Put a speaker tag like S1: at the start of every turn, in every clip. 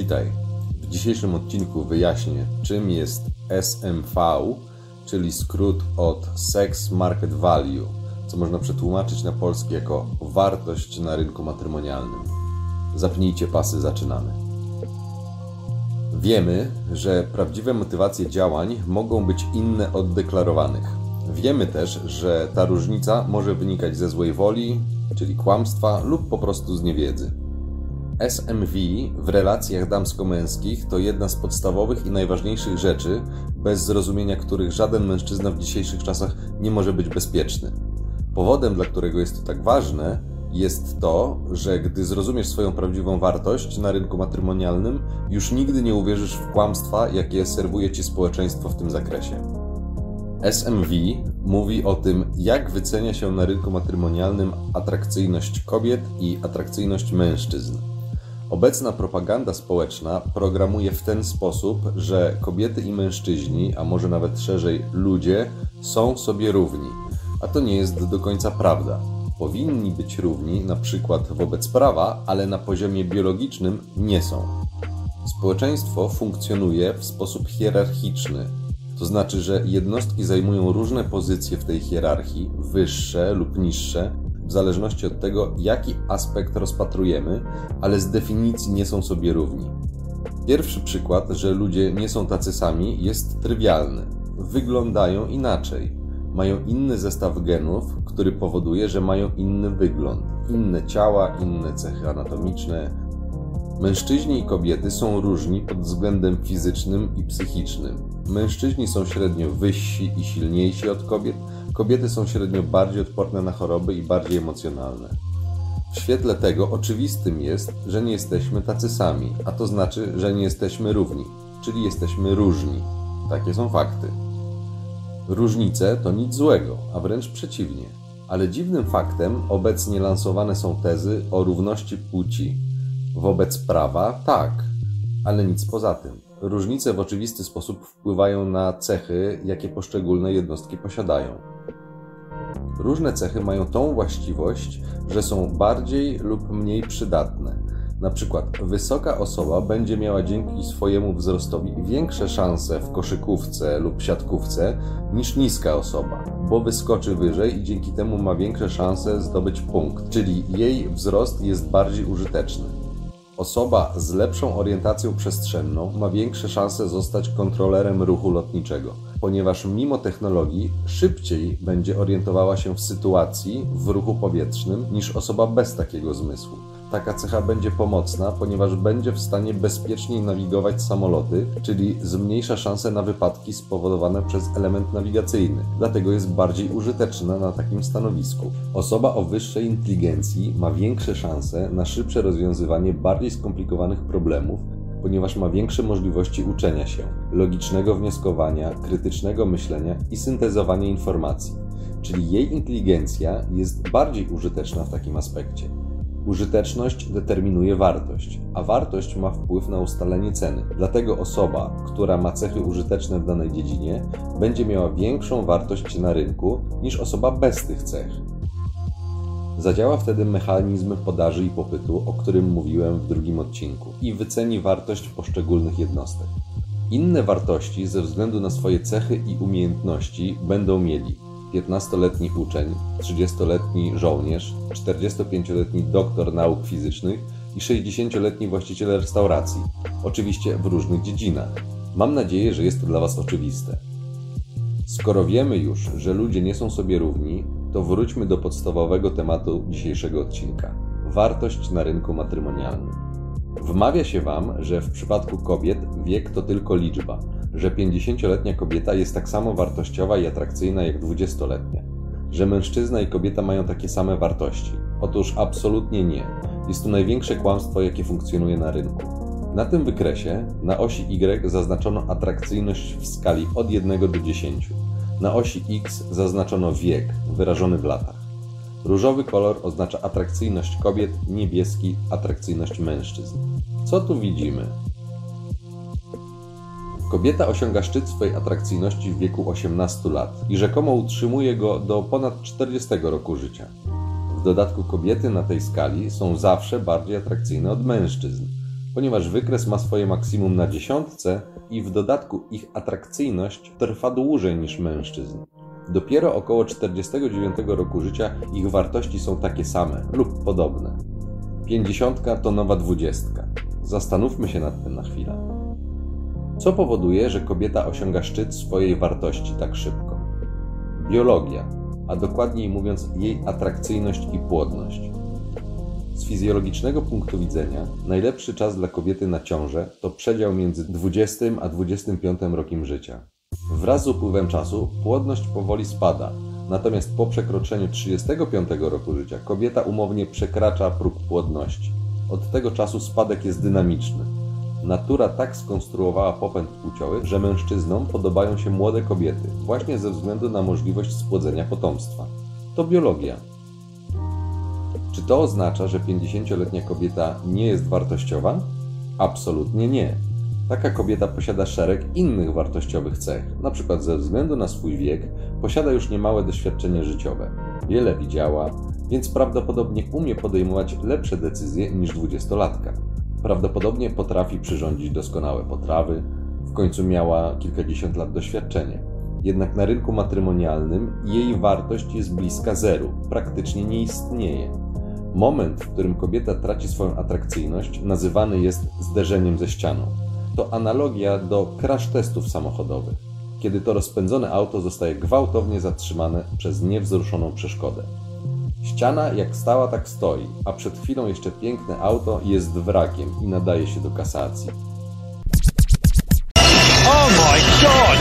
S1: Witaj. W dzisiejszym odcinku wyjaśnię, czym jest SMV, czyli skrót od Sex Market Value, co można przetłumaczyć na polski jako wartość na rynku matrymonialnym. Zapnijcie pasy, zaczynamy. Wiemy, że prawdziwe motywacje działań mogą być inne od deklarowanych. Wiemy też, że ta różnica może wynikać ze złej woli, czyli kłamstwa, lub po prostu z niewiedzy. SMV w relacjach damsko-męskich to jedna z podstawowych i najważniejszych rzeczy, bez zrozumienia których żaden mężczyzna w dzisiejszych czasach nie może być bezpieczny. Powodem, dla którego jest to tak ważne, jest to, że gdy zrozumiesz swoją prawdziwą wartość na rynku matrymonialnym, już nigdy nie uwierzysz w kłamstwa, jakie serwuje ci społeczeństwo w tym zakresie. SMV mówi o tym, jak wycenia się na rynku matrymonialnym atrakcyjność kobiet i atrakcyjność mężczyzn. Obecna propaganda społeczna programuje w ten sposób, że kobiety i mężczyźni, a może nawet szerzej ludzie, są sobie równi. A to nie jest do końca prawda. Powinni być równi, na przykład wobec prawa, ale na poziomie biologicznym nie są. Społeczeństwo funkcjonuje w sposób hierarchiczny, to znaczy, że jednostki zajmują różne pozycje w tej hierarchii, wyższe lub niższe, w zależności od tego, jaki aspekt rozpatrujemy, ale z definicji nie są sobie równi. Pierwszy przykład, że ludzie nie są tacy sami, jest trywialny. Wyglądają inaczej. Mają inny zestaw genów, który powoduje, że mają inny wygląd, inne ciała, inne cechy anatomiczne. Mężczyźni i kobiety są różni pod względem fizycznym i psychicznym. Mężczyźni są średnio wyżsi i silniejsi od kobiet, kobiety są średnio bardziej odporne na choroby i bardziej emocjonalne. W świetle tego oczywistym jest, że nie jesteśmy tacy sami, a to znaczy, że nie jesteśmy równi, czyli jesteśmy różni. Takie są fakty. Różnice to nic złego, a wręcz przeciwnie. Ale dziwnym faktem obecnie lansowane są tezy o równości płci. Wobec prawa tak, ale nic poza tym. Różnice w oczywisty sposób wpływają na cechy, jakie poszczególne jednostki posiadają. Różne cechy mają tą właściwość, że są bardziej lub mniej przydatne. Na przykład wysoka osoba będzie miała dzięki swojemu wzrostowi większe szanse w koszykówce lub siatkówce niż niska osoba, bo wyskoczy wyżej i dzięki temu ma większe szanse zdobyć punkt, czyli jej wzrost jest bardziej użyteczny. Osoba z lepszą orientacją przestrzenną ma większe szanse zostać kontrolerem ruchu lotniczego, ponieważ mimo technologii szybciej będzie orientowała się w sytuacji w ruchu powietrznym niż osoba bez takiego zmysłu. Taka cecha będzie pomocna, ponieważ będzie w stanie bezpieczniej nawigować samoloty, czyli zmniejsza szanse na wypadki spowodowane przez element nawigacyjny. Dlatego jest bardziej użyteczna na takim stanowisku. Osoba o wyższej inteligencji ma większe szanse na szybsze rozwiązywanie bardziej skomplikowanych problemów, ponieważ ma większe możliwości uczenia się, logicznego wnioskowania, krytycznego myślenia i syntezowania informacji. Czyli jej inteligencja jest bardziej użyteczna w takim aspekcie. Użyteczność determinuje wartość, a wartość ma wpływ na ustalenie ceny. Dlatego osoba, która ma cechy użyteczne w danej dziedzinie, będzie miała większą wartość na rynku niż osoba bez tych cech. Zadziała wtedy mechanizm podaży i popytu, o którym mówiłem w drugim odcinku, i wyceni wartość poszczególnych jednostek. Inne wartości ze względu na swoje cechy i umiejętności będą mieli 15-letni uczeń, 30-letni żołnierz, 45-letni doktor nauk fizycznych i 60-letni właściciel restauracji, oczywiście w różnych dziedzinach. Mam nadzieję, że jest to dla Was oczywiste. Skoro wiemy już, że ludzie nie są sobie równi, to wróćmy do podstawowego tematu dzisiejszego odcinka wartość na rynku matrymonialnym. Wmawia się Wam, że w przypadku kobiet wiek to tylko liczba, że 50-letnia kobieta jest tak samo wartościowa i atrakcyjna jak 20-letnia, że mężczyzna i kobieta mają takie same wartości. Otóż absolutnie nie. Jest to największe kłamstwo, jakie funkcjonuje na rynku. Na tym wykresie na osi Y zaznaczono atrakcyjność w skali od 1 do 10. Na osi X zaznaczono wiek, wyrażony w latach. Różowy kolor oznacza atrakcyjność kobiet, niebieski atrakcyjność mężczyzn. Co tu widzimy? Kobieta osiąga szczyt swojej atrakcyjności w wieku 18 lat i rzekomo utrzymuje go do ponad 40 roku życia. W dodatku kobiety na tej skali są zawsze bardziej atrakcyjne od mężczyzn. ponieważ wykres ma swoje maksimum na dziesiątce i w dodatku ich atrakcyjność trwa dłużej niż mężczyzn. Dopiero około 49 roku życia ich wartości są takie same lub podobne. 50 to nowa dwudziestka. Zastanówmy się nad tym na chwilę. Co powoduje, że kobieta osiąga szczyt swojej wartości tak szybko? Biologia, a dokładniej mówiąc jej atrakcyjność i płodność. Z fizjologicznego punktu widzenia najlepszy czas dla kobiety na ciążę to przedział między 20 a 25 rokiem życia. Wraz z upływem czasu płodność powoli spada, natomiast po przekroczeniu 35 roku życia kobieta umownie przekracza próg płodności. Od tego czasu spadek jest dynamiczny. Natura tak skonstruowała popęd płciowy, że mężczyznom podobają się młode kobiety, właśnie ze względu na możliwość spłodzenia potomstwa. To biologia. Czy to oznacza, że 50-letnia kobieta nie jest wartościowa? Absolutnie nie. Taka kobieta posiada szereg innych wartościowych cech, np. ze względu na swój wiek posiada już niemałe doświadczenie życiowe. Wiele widziała, więc prawdopodobnie umie podejmować lepsze decyzje niż dwudziestolatka. Prawdopodobnie potrafi przyrządzić doskonałe potrawy, w końcu miała kilkadziesiąt lat doświadczenia. Jednak na rynku matrymonialnym jej wartość jest bliska zeru, praktycznie nie istnieje. Moment, w którym kobieta traci swoją atrakcyjność, nazywany jest zderzeniem ze ścianą. To analogia do crash testów samochodowych, kiedy to rozpędzone auto zostaje gwałtownie zatrzymane przez niewzruszoną przeszkodę. Ściana jak stała, tak stoi, a przed chwilą jeszcze piękne auto jest wrakiem i nadaje się do kasacji. Oh my god!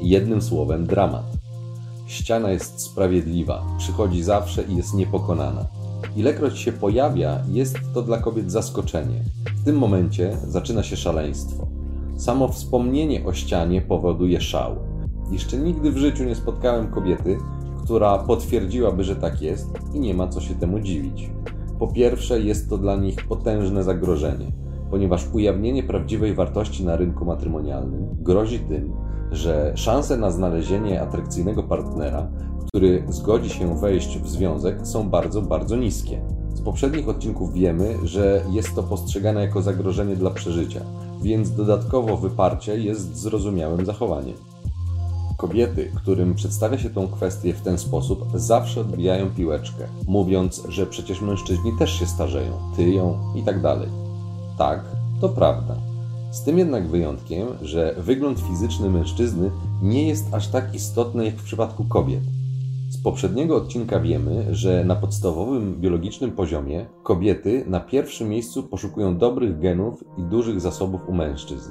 S1: Jednym słowem dramat. Ściana jest sprawiedliwa, przychodzi zawsze i jest niepokonana. Ilekroć się pojawia, jest to dla kobiet zaskoczenie. W tym momencie zaczyna się szaleństwo. Samo wspomnienie o ścianie powoduje szał. Jeszcze nigdy w życiu nie spotkałem kobiety, która potwierdziłaby, że tak jest i nie ma co się temu dziwić. Po pierwsze, jest to dla nich potężne zagrożenie, ponieważ ujawnienie prawdziwej wartości na rynku matrymonialnym grozi tym, że szanse na znalezienie atrakcyjnego partnera, który zgodzi się wejść w związek, są bardzo, bardzo niskie. Z poprzednich odcinków wiemy, że jest to postrzegane jako zagrożenie dla przeżycia, więc dodatkowo wyparcie jest zrozumiałym zachowaniem. Kobiety, którym przedstawia się tą kwestię w ten sposób, zawsze odbijają piłeczkę, mówiąc, że przecież mężczyźni też się starzeją, tyją i tak dalej. Tak, to prawda. Z tym jednak wyjątkiem, że wygląd fizyczny mężczyzny nie jest aż tak istotny jak w przypadku kobiet. Z poprzedniego odcinka wiemy, że na podstawowym biologicznym poziomie kobiety na pierwszym miejscu poszukują dobrych genów i dużych zasobów u mężczyzn.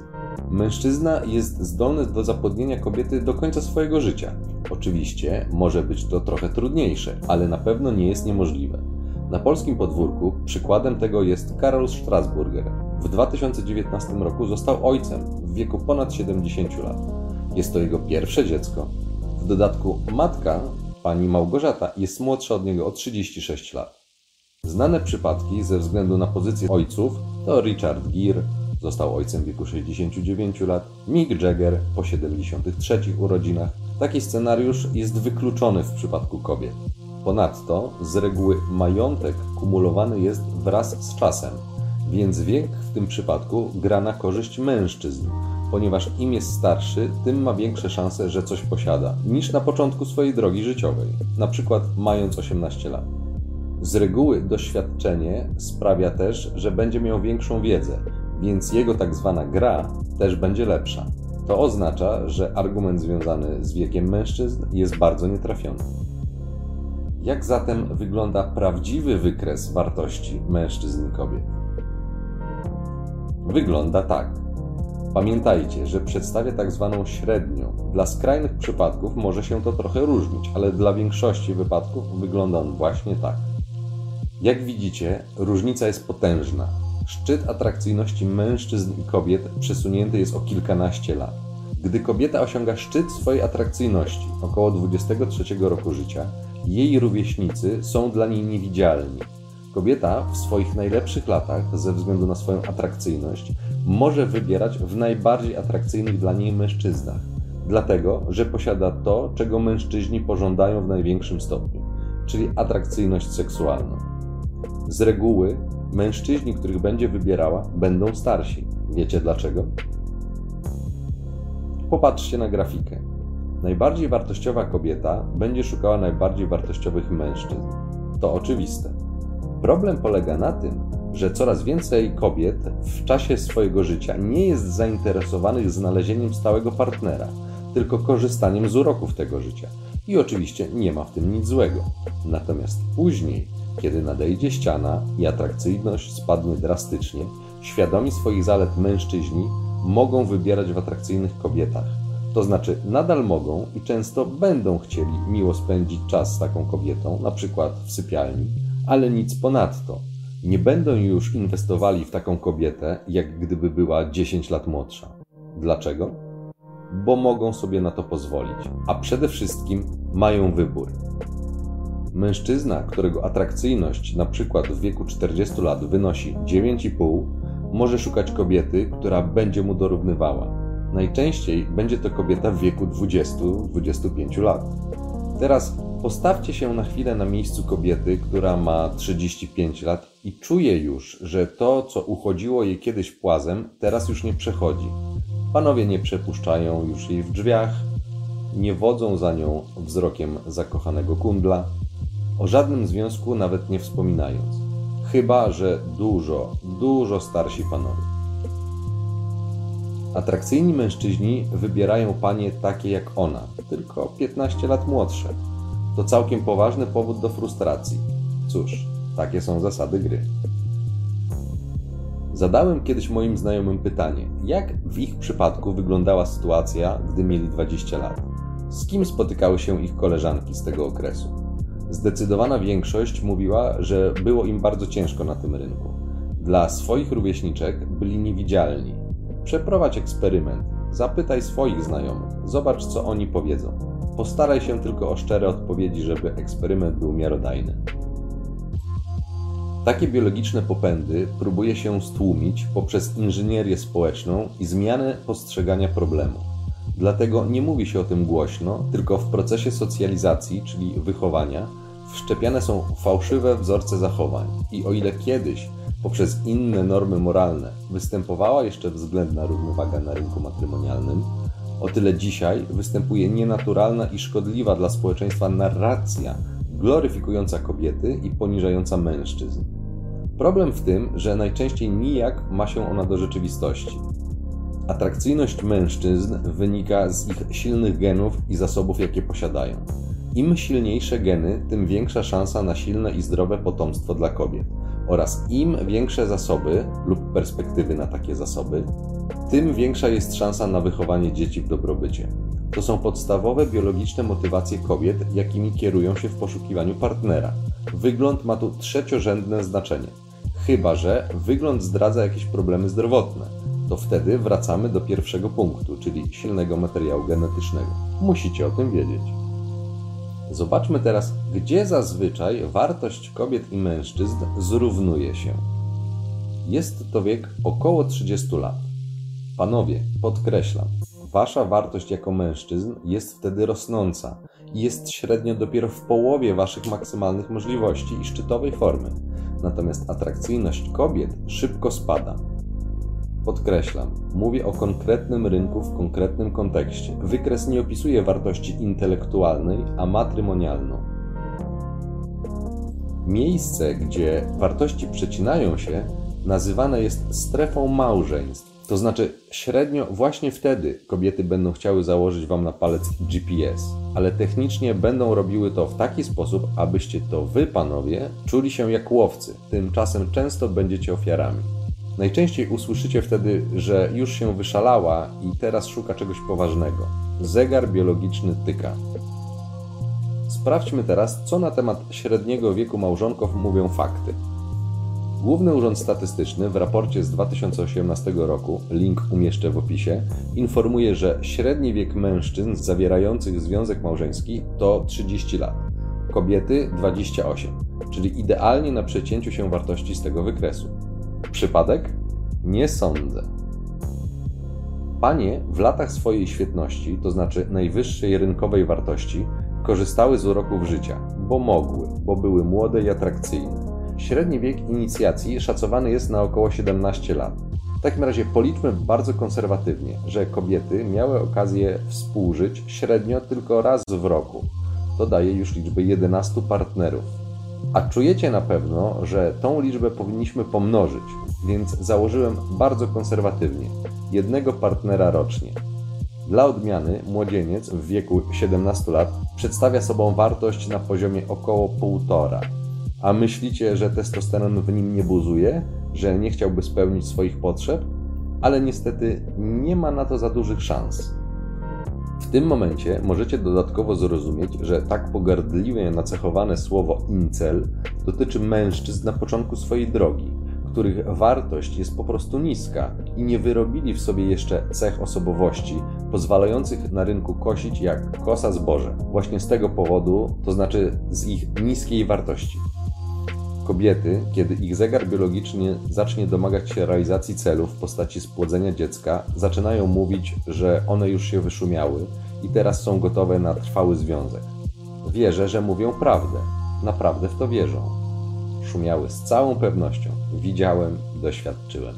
S1: Mężczyzna jest zdolny do zapłodnienia kobiety do końca swojego życia. Oczywiście może być to trochę trudniejsze, ale na pewno nie jest niemożliwe. Na polskim podwórku przykładem tego jest Karol Strasburger. W 2019 roku został ojcem w wieku ponad 70 lat. Jest to jego pierwsze dziecko. W dodatku matka, pani Małgorzata, jest młodsza od niego o 36 lat. Znane przypadki ze względu na pozycję ojców to Richard Gere, został ojcem w wieku 69 lat, Mick Jagger po 73 urodzinach. Taki scenariusz jest wykluczony w przypadku kobiet. Ponadto z reguły majątek kumulowany jest wraz z czasem, więc wiek w tym przypadku gra na korzyść mężczyzn, ponieważ im jest starszy, tym ma większe szanse, że coś posiada, niż na początku swojej drogi życiowej, na przykład mając 18 lat. Z reguły doświadczenie sprawia też, że będzie miał większą wiedzę, więc jego tak zwana gra też będzie lepsza. To oznacza, że argument związany z wiekiem mężczyzn jest bardzo nietrafiony. Jak zatem wygląda prawdziwy wykres wartości mężczyzn i kobiet? Wygląda tak. Pamiętajcie, że przedstawia tak zwaną średnią. Dla skrajnych przypadków może się to trochę różnić, ale dla większości wypadków wygląda on właśnie tak. Jak widzicie, różnica jest potężna. Szczyt atrakcyjności mężczyzn i kobiet przesunięty jest o kilkanaście lat. Gdy kobieta osiąga szczyt swojej atrakcyjności około 23 roku życia, jej rówieśnicy są dla niej niewidzialni. Kobieta w swoich najlepszych latach, ze względu na swoją atrakcyjność, może wybierać w najbardziej atrakcyjnych dla niej mężczyznach, dlatego że posiada to, czego mężczyźni pożądają w największym stopniu, czyli atrakcyjność seksualną. Z reguły mężczyźni, których będzie wybierała, będą starsi. Wiecie dlaczego? Popatrzcie na grafikę. Najbardziej wartościowa kobieta będzie szukała najbardziej wartościowych mężczyzn. To oczywiste. Problem polega na tym, że coraz więcej kobiet w czasie swojego życia nie jest zainteresowanych znalezieniem stałego partnera, tylko korzystaniem z uroków tego życia. I oczywiście nie ma w tym nic złego. Natomiast później, kiedy nadejdzie ściana i atrakcyjność spadnie drastycznie, świadomi swoich zalet mężczyźni mogą wybierać w atrakcyjnych kobietach. To znaczy, nadal mogą i często będą chcieli miło spędzić czas z taką kobietą, na przykład w sypialni, ale nic ponadto. Nie będą już inwestowali w taką kobietę, jak gdyby była 10 lat młodsza. Dlaczego? Bo mogą sobie na to pozwolić, a przede wszystkim mają wybór. Mężczyzna, którego atrakcyjność na przykład w wieku 40 lat wynosi 9,5, może szukać kobiety, która będzie mu dorównywała. Najczęściej będzie to kobieta w wieku 20-25 lat. Teraz postawcie się na chwilę na miejscu kobiety, która ma 35 lat i czuje już, że to, co uchodziło jej kiedyś płazem, teraz już nie przechodzi. Panowie nie przepuszczają już jej w drzwiach, nie wodzą za nią wzrokiem zakochanego kundla, o żadnym związku nawet nie wspominając. Chyba, że dużo, dużo starsi panowie. Atrakcyjni mężczyźni wybierają panie takie jak ona, tylko 15 lat młodsze. To całkiem poważny powód do frustracji. Cóż, takie są zasady gry. Zadałem kiedyś moim znajomym pytanie, jak w ich przypadku wyglądała sytuacja, gdy mieli 20 lat. Z kim spotykały się ich koleżanki z tego okresu? Zdecydowana większość mówiła, że było im bardzo ciężko na tym rynku. Dla swoich rówieśniczek byli niewidzialni. Przeprowadź eksperyment, zapytaj swoich znajomych, zobacz co oni powiedzą. Postaraj się tylko o szczere odpowiedzi, żeby eksperyment był miarodajny. Takie biologiczne popędy próbuje się stłumić poprzez inżynierię społeczną i zmianę postrzegania problemu. Dlatego nie mówi się o tym głośno, tylko w procesie socjalizacji, czyli wychowania, wszczepiane są fałszywe wzorce zachowań. I o ile kiedyś poprzez inne normy moralne występowała jeszcze względna równowaga na rynku matrymonialnym, o tyle dzisiaj występuje nienaturalna i szkodliwa dla społeczeństwa narracja gloryfikująca kobiety i poniżająca mężczyzn. Problem w tym, że najczęściej nijak ma się ona do rzeczywistości. Atrakcyjność mężczyzn wynika z ich silnych genów i zasobów, jakie posiadają. Im silniejsze geny, tym większa szansa na silne i zdrowe potomstwo dla kobiet. Oraz im większe zasoby lub perspektywy na takie zasoby, tym większa jest szansa na wychowanie dzieci w dobrobycie. To są podstawowe biologiczne motywacje kobiet, jakimi kierują się w poszukiwaniu partnera. Wygląd ma tu trzeciorzędne znaczenie. Chyba, że wygląd zdradza jakieś problemy zdrowotne. To wtedy wracamy do pierwszego punktu, czyli silnego materiału genetycznego. Musicie o tym wiedzieć. Zobaczmy teraz, gdzie zazwyczaj wartość kobiet i mężczyzn zrównuje się. Jest to wiek około 30 lat. Panowie, podkreślam, wasza wartość jako mężczyzn jest wtedy rosnąca i jest średnio dopiero w połowie waszych maksymalnych możliwości i szczytowej formy. Natomiast atrakcyjność kobiet szybko spada. Podkreślam, mówię o konkretnym rynku w konkretnym kontekście. Wykres nie opisuje wartości intelektualnej, a matrymonialną. Miejsce, gdzie wartości przecinają się, nazywane jest strefą małżeństw. To znaczy, średnio właśnie wtedy kobiety będą chciały założyć Wam na palec GPS, ale technicznie będą robiły to w taki sposób, abyście to Wy, panowie, czuli się jak łowcy. Tymczasem często będziecie ofiarami. Najczęściej usłyszycie wtedy, że już się wyszalała i teraz szuka czegoś poważnego. Zegar biologiczny tyka. Sprawdźmy teraz, co na temat średniego wieku małżonków mówią fakty. Główny Urząd Statystyczny w raporcie z 2018 roku, link umieszczę w opisie, informuje, że średni wiek mężczyzn zawierających związek małżeński to 30 lat. kobiety 28, czyli idealnie na przecięciu się wartości z tego wykresu. Przypadek? Nie sądzę. Panie w latach swojej świetności, to znaczy najwyższej rynkowej wartości, korzystały z uroków życia, bo mogły, bo były młode i atrakcyjne. Średni wiek inicjacji szacowany jest na około 17 lat. W takim razie policzmy bardzo konserwatywnie, że kobiety miały okazję współżyć średnio tylko raz w roku. To daje już liczbę 11 partnerów. A czujecie na pewno, że tą liczbę powinniśmy pomnożyć, więc założyłem bardzo konserwatywnie jednego partnera rocznie. Dla odmiany młodzieniec w wieku 17 lat przedstawia sobą wartość na poziomie około 1,5. A myślicie, że testosteron w nim nie buzuje, że nie chciałby spełnić swoich potrzeb? Ale niestety nie ma na to za dużych szans. W tym momencie możecie dodatkowo zrozumieć, że tak pogardliwie nacechowane słowo incel dotyczy mężczyzn na początku swojej drogi, których wartość jest po prostu niska i nie wyrobili w sobie jeszcze cech osobowości pozwalających na rynku kosić jak kosa zboże. Właśnie z tego powodu, to znaczy z ich niskiej wartości. Kobiety, kiedy ich zegar biologiczny zacznie domagać się realizacji celów w postaci spłodzenia dziecka, zaczynają mówić, że one już się wyszumiały i teraz są gotowe na trwały związek. Wierzę, że mówią prawdę. Naprawdę w to wierzą. Szumiały z całą pewnością. Widziałem, doświadczyłem.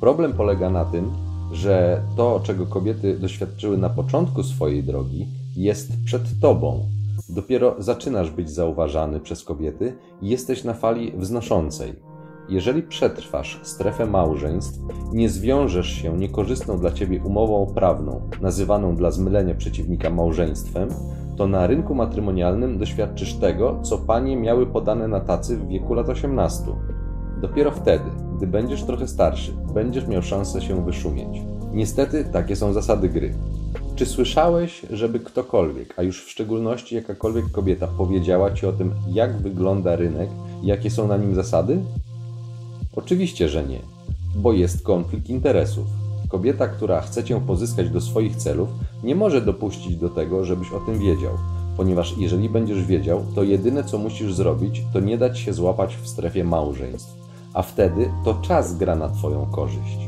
S1: Problem polega na tym, że to, czego kobiety doświadczyły na początku swojej drogi, jest przed tobą, Dopiero zaczynasz być zauważany przez kobiety i jesteś na fali wznoszącej. Jeżeli przetrwasz strefę małżeństw i nie zwiążesz się niekorzystną dla ciebie umową prawną, nazywaną dla zmylenia przeciwnika małżeństwem, to na rynku matrymonialnym doświadczysz tego, co panie miały podane na tacy w wieku lat 18. Dopiero wtedy, gdy będziesz trochę starszy, będziesz miał szansę się wyszumieć. Niestety, takie są zasady gry. Czy słyszałeś, żeby ktokolwiek, a już w szczególności jakakolwiek kobieta, powiedziała ci o tym, jak wygląda rynek i jakie są na nim zasady? Oczywiście, że nie, bo jest konflikt interesów. Kobieta, która chce cię pozyskać do swoich celów, nie może dopuścić do tego, żebyś o tym wiedział, ponieważ jeżeli będziesz wiedział, to jedyne co musisz zrobić, to nie dać się złapać w strefie małżeństw, a wtedy to czas gra na Twoją korzyść.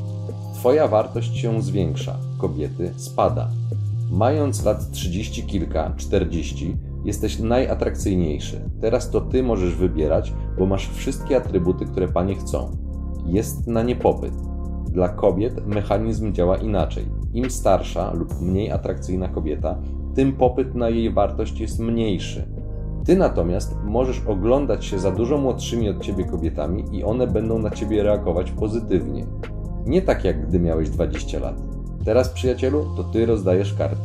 S1: Twoja wartość się zwiększa, kobiety spada. Mając lat 30 kilka, 40, jesteś najatrakcyjniejszy. Teraz to ty możesz wybierać, bo masz wszystkie atrybuty, które panie chcą. Jest na nie popyt. Dla kobiet mechanizm działa inaczej. Im starsza lub mniej atrakcyjna kobieta, tym popyt na jej wartość jest mniejszy. Ty natomiast możesz oglądać się za dużo młodszymi od ciebie kobietami i one będą na ciebie reagować pozytywnie. Nie tak jak gdy miałeś 20 lat. Teraz, przyjacielu, to ty rozdajesz karty.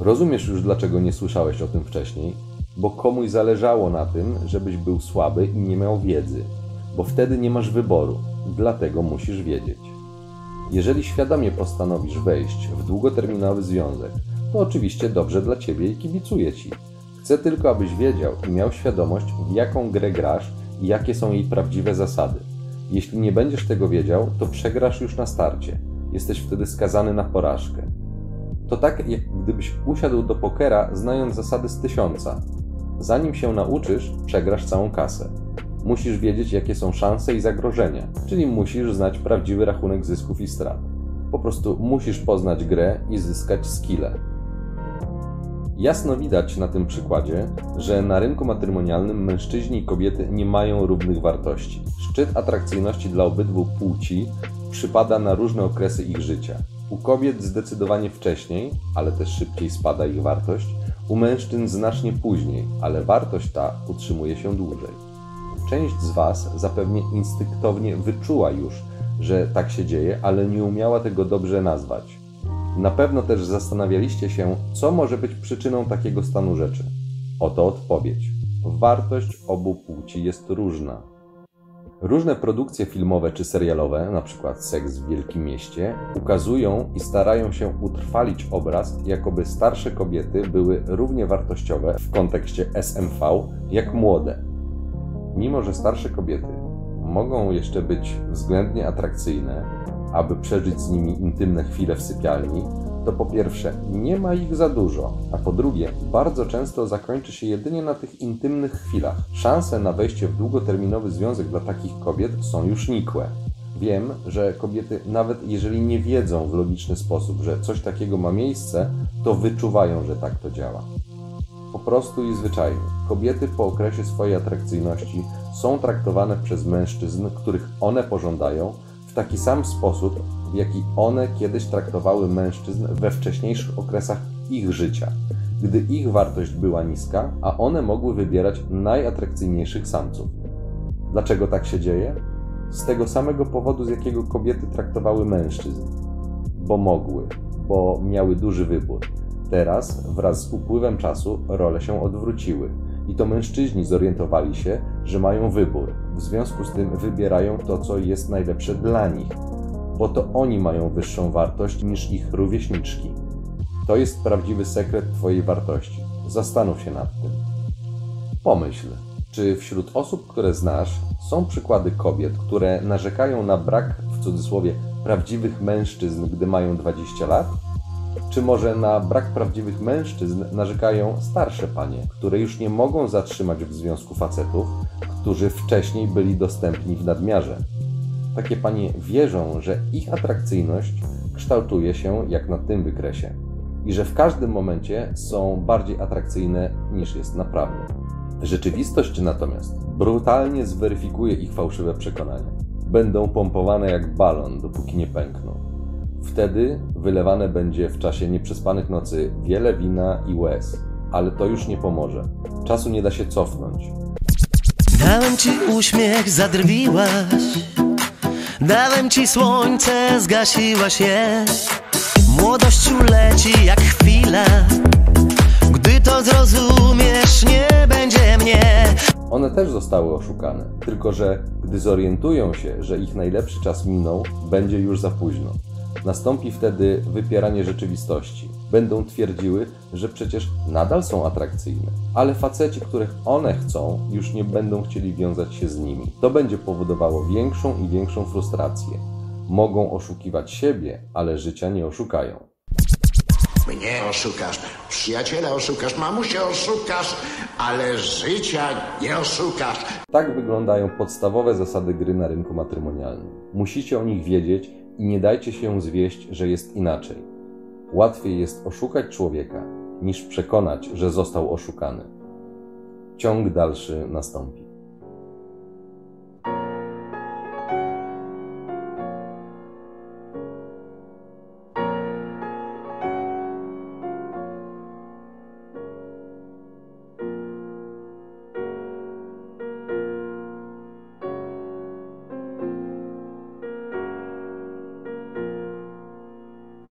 S1: Rozumiesz już, dlaczego nie słyszałeś o tym wcześniej, bo komuś zależało na tym, żebyś był słaby i nie miał wiedzy, bo wtedy nie masz wyboru, dlatego musisz wiedzieć. Jeżeli świadomie postanowisz wejść w długoterminowy związek, to oczywiście dobrze dla ciebie i kibicuję ci. Chcę tylko, abyś wiedział i miał świadomość, w jaką grę grasz i jakie są jej prawdziwe zasady. Jeśli nie będziesz tego wiedział, to przegrasz już na starcie jesteś wtedy skazany na porażkę. To tak, jak gdybyś usiadł do pokera, znając zasady z tysiąca. Zanim się nauczysz, przegrasz całą kasę. Musisz wiedzieć, jakie są szanse i zagrożenia, czyli musisz znać prawdziwy rachunek zysków i strat. Po prostu musisz poznać grę i zyskać skille. Jasno widać na tym przykładzie, że na rynku matrymonialnym mężczyźni i kobiety nie mają równych wartości. Szczyt atrakcyjności dla obydwu płci przypada na różne okresy ich życia. U kobiet zdecydowanie wcześniej, ale też szybciej spada ich wartość, u mężczyzn znacznie później, ale wartość ta utrzymuje się dłużej. Część z Was zapewne instynktownie wyczuła już, że tak się dzieje, ale nie umiała tego dobrze nazwać. Na pewno też zastanawialiście się, co może być przyczyną takiego stanu rzeczy. Oto odpowiedź. Wartość obu płci jest różna. Różne produkcje filmowe czy serialowe, np. Seks w Wielkim Mieście, ukazują i starają się utrwalić obraz, jakoby starsze kobiety były równie wartościowe w kontekście SMV jak młode. Mimo, że starsze kobiety mogą jeszcze być względnie atrakcyjne, aby przeżyć z nimi intymne chwile w sypialni, to po pierwsze nie ma ich za dużo, a po drugie bardzo często zakończy się jedynie na tych intymnych chwilach. Szanse na wejście w długoterminowy związek dla takich kobiet są już nikłe. Wiem, że kobiety, nawet jeżeli nie wiedzą w logiczny sposób, że coś takiego ma miejsce, to wyczuwają, że tak to działa. Po prostu i zwyczajnie. Kobiety po okresie swojej atrakcyjności są traktowane przez mężczyzn, których one pożądają, w taki sam sposób, w jaki one kiedyś traktowały mężczyzn we wcześniejszych okresach ich życia, gdy ich wartość była niska, a one mogły wybierać najatrakcyjniejszych samców. Dlaczego tak się dzieje? Z tego samego powodu, z jakiego kobiety traktowały mężczyzn. Bo mogły, bo miały duży wybór. Teraz, wraz z upływem czasu, role się odwróciły i to mężczyźni zorientowali się, że mają wybór. W związku z tym wybierają to, co jest najlepsze dla nich, bo to oni mają wyższą wartość niż ich rówieśniczki. To jest prawdziwy sekret Twojej wartości. Zastanów się nad tym. Pomyśl, czy wśród osób, które znasz, są przykłady kobiet, które narzekają na brak, w cudzysłowie, prawdziwych mężczyzn, gdy mają 20 lat? Czy może na brak prawdziwych mężczyzn narzekają starsze panie, które już nie mogą zatrzymać w związku facetów, którzy wcześniej byli dostępni w nadmiarze? Takie panie wierzą, że ich atrakcyjność kształtuje się jak na tym wykresie i że w każdym momencie są bardziej atrakcyjne niż jest naprawdę. Rzeczywistość natomiast brutalnie zweryfikuje ich fałszywe przekonania. Będą pompowane jak balon, dopóki nie pękną. Wtedy wylewane będzie w czasie nieprzespanych nocy wiele wina i łez, ale to już nie pomoże. Czasu nie da się cofnąć.
S2: Dałem ci uśmiech, zadrwiłaś. Dałem ci słońce, zgasiłaś je. Młodość uleci jak chwila. Gdy to zrozumiesz, nie będzie mnie.
S1: One też zostały oszukane, tylko że gdy zorientują się, że ich najlepszy czas minął, będzie już za późno. Nastąpi wtedy wypieranie rzeczywistości. Będą twierdziły, że przecież nadal są atrakcyjne, ale faceci, których one chcą, już nie będą chcieli wiązać się z nimi. To będzie powodowało większą i większą frustrację. Mogą oszukiwać siebie, ale życia nie oszukają.
S3: Mnie oszukasz, przyjaciela oszukasz, mamusię oszukasz, ale życia nie oszukasz.
S1: Tak wyglądają podstawowe zasady gry na rynku matrymonialnym. Musicie o nich wiedzieć i nie dajcie się zwieść, że jest inaczej. Łatwiej jest oszukać człowieka, niż przekonać, że został oszukany. Ciąg dalszy nastąpi.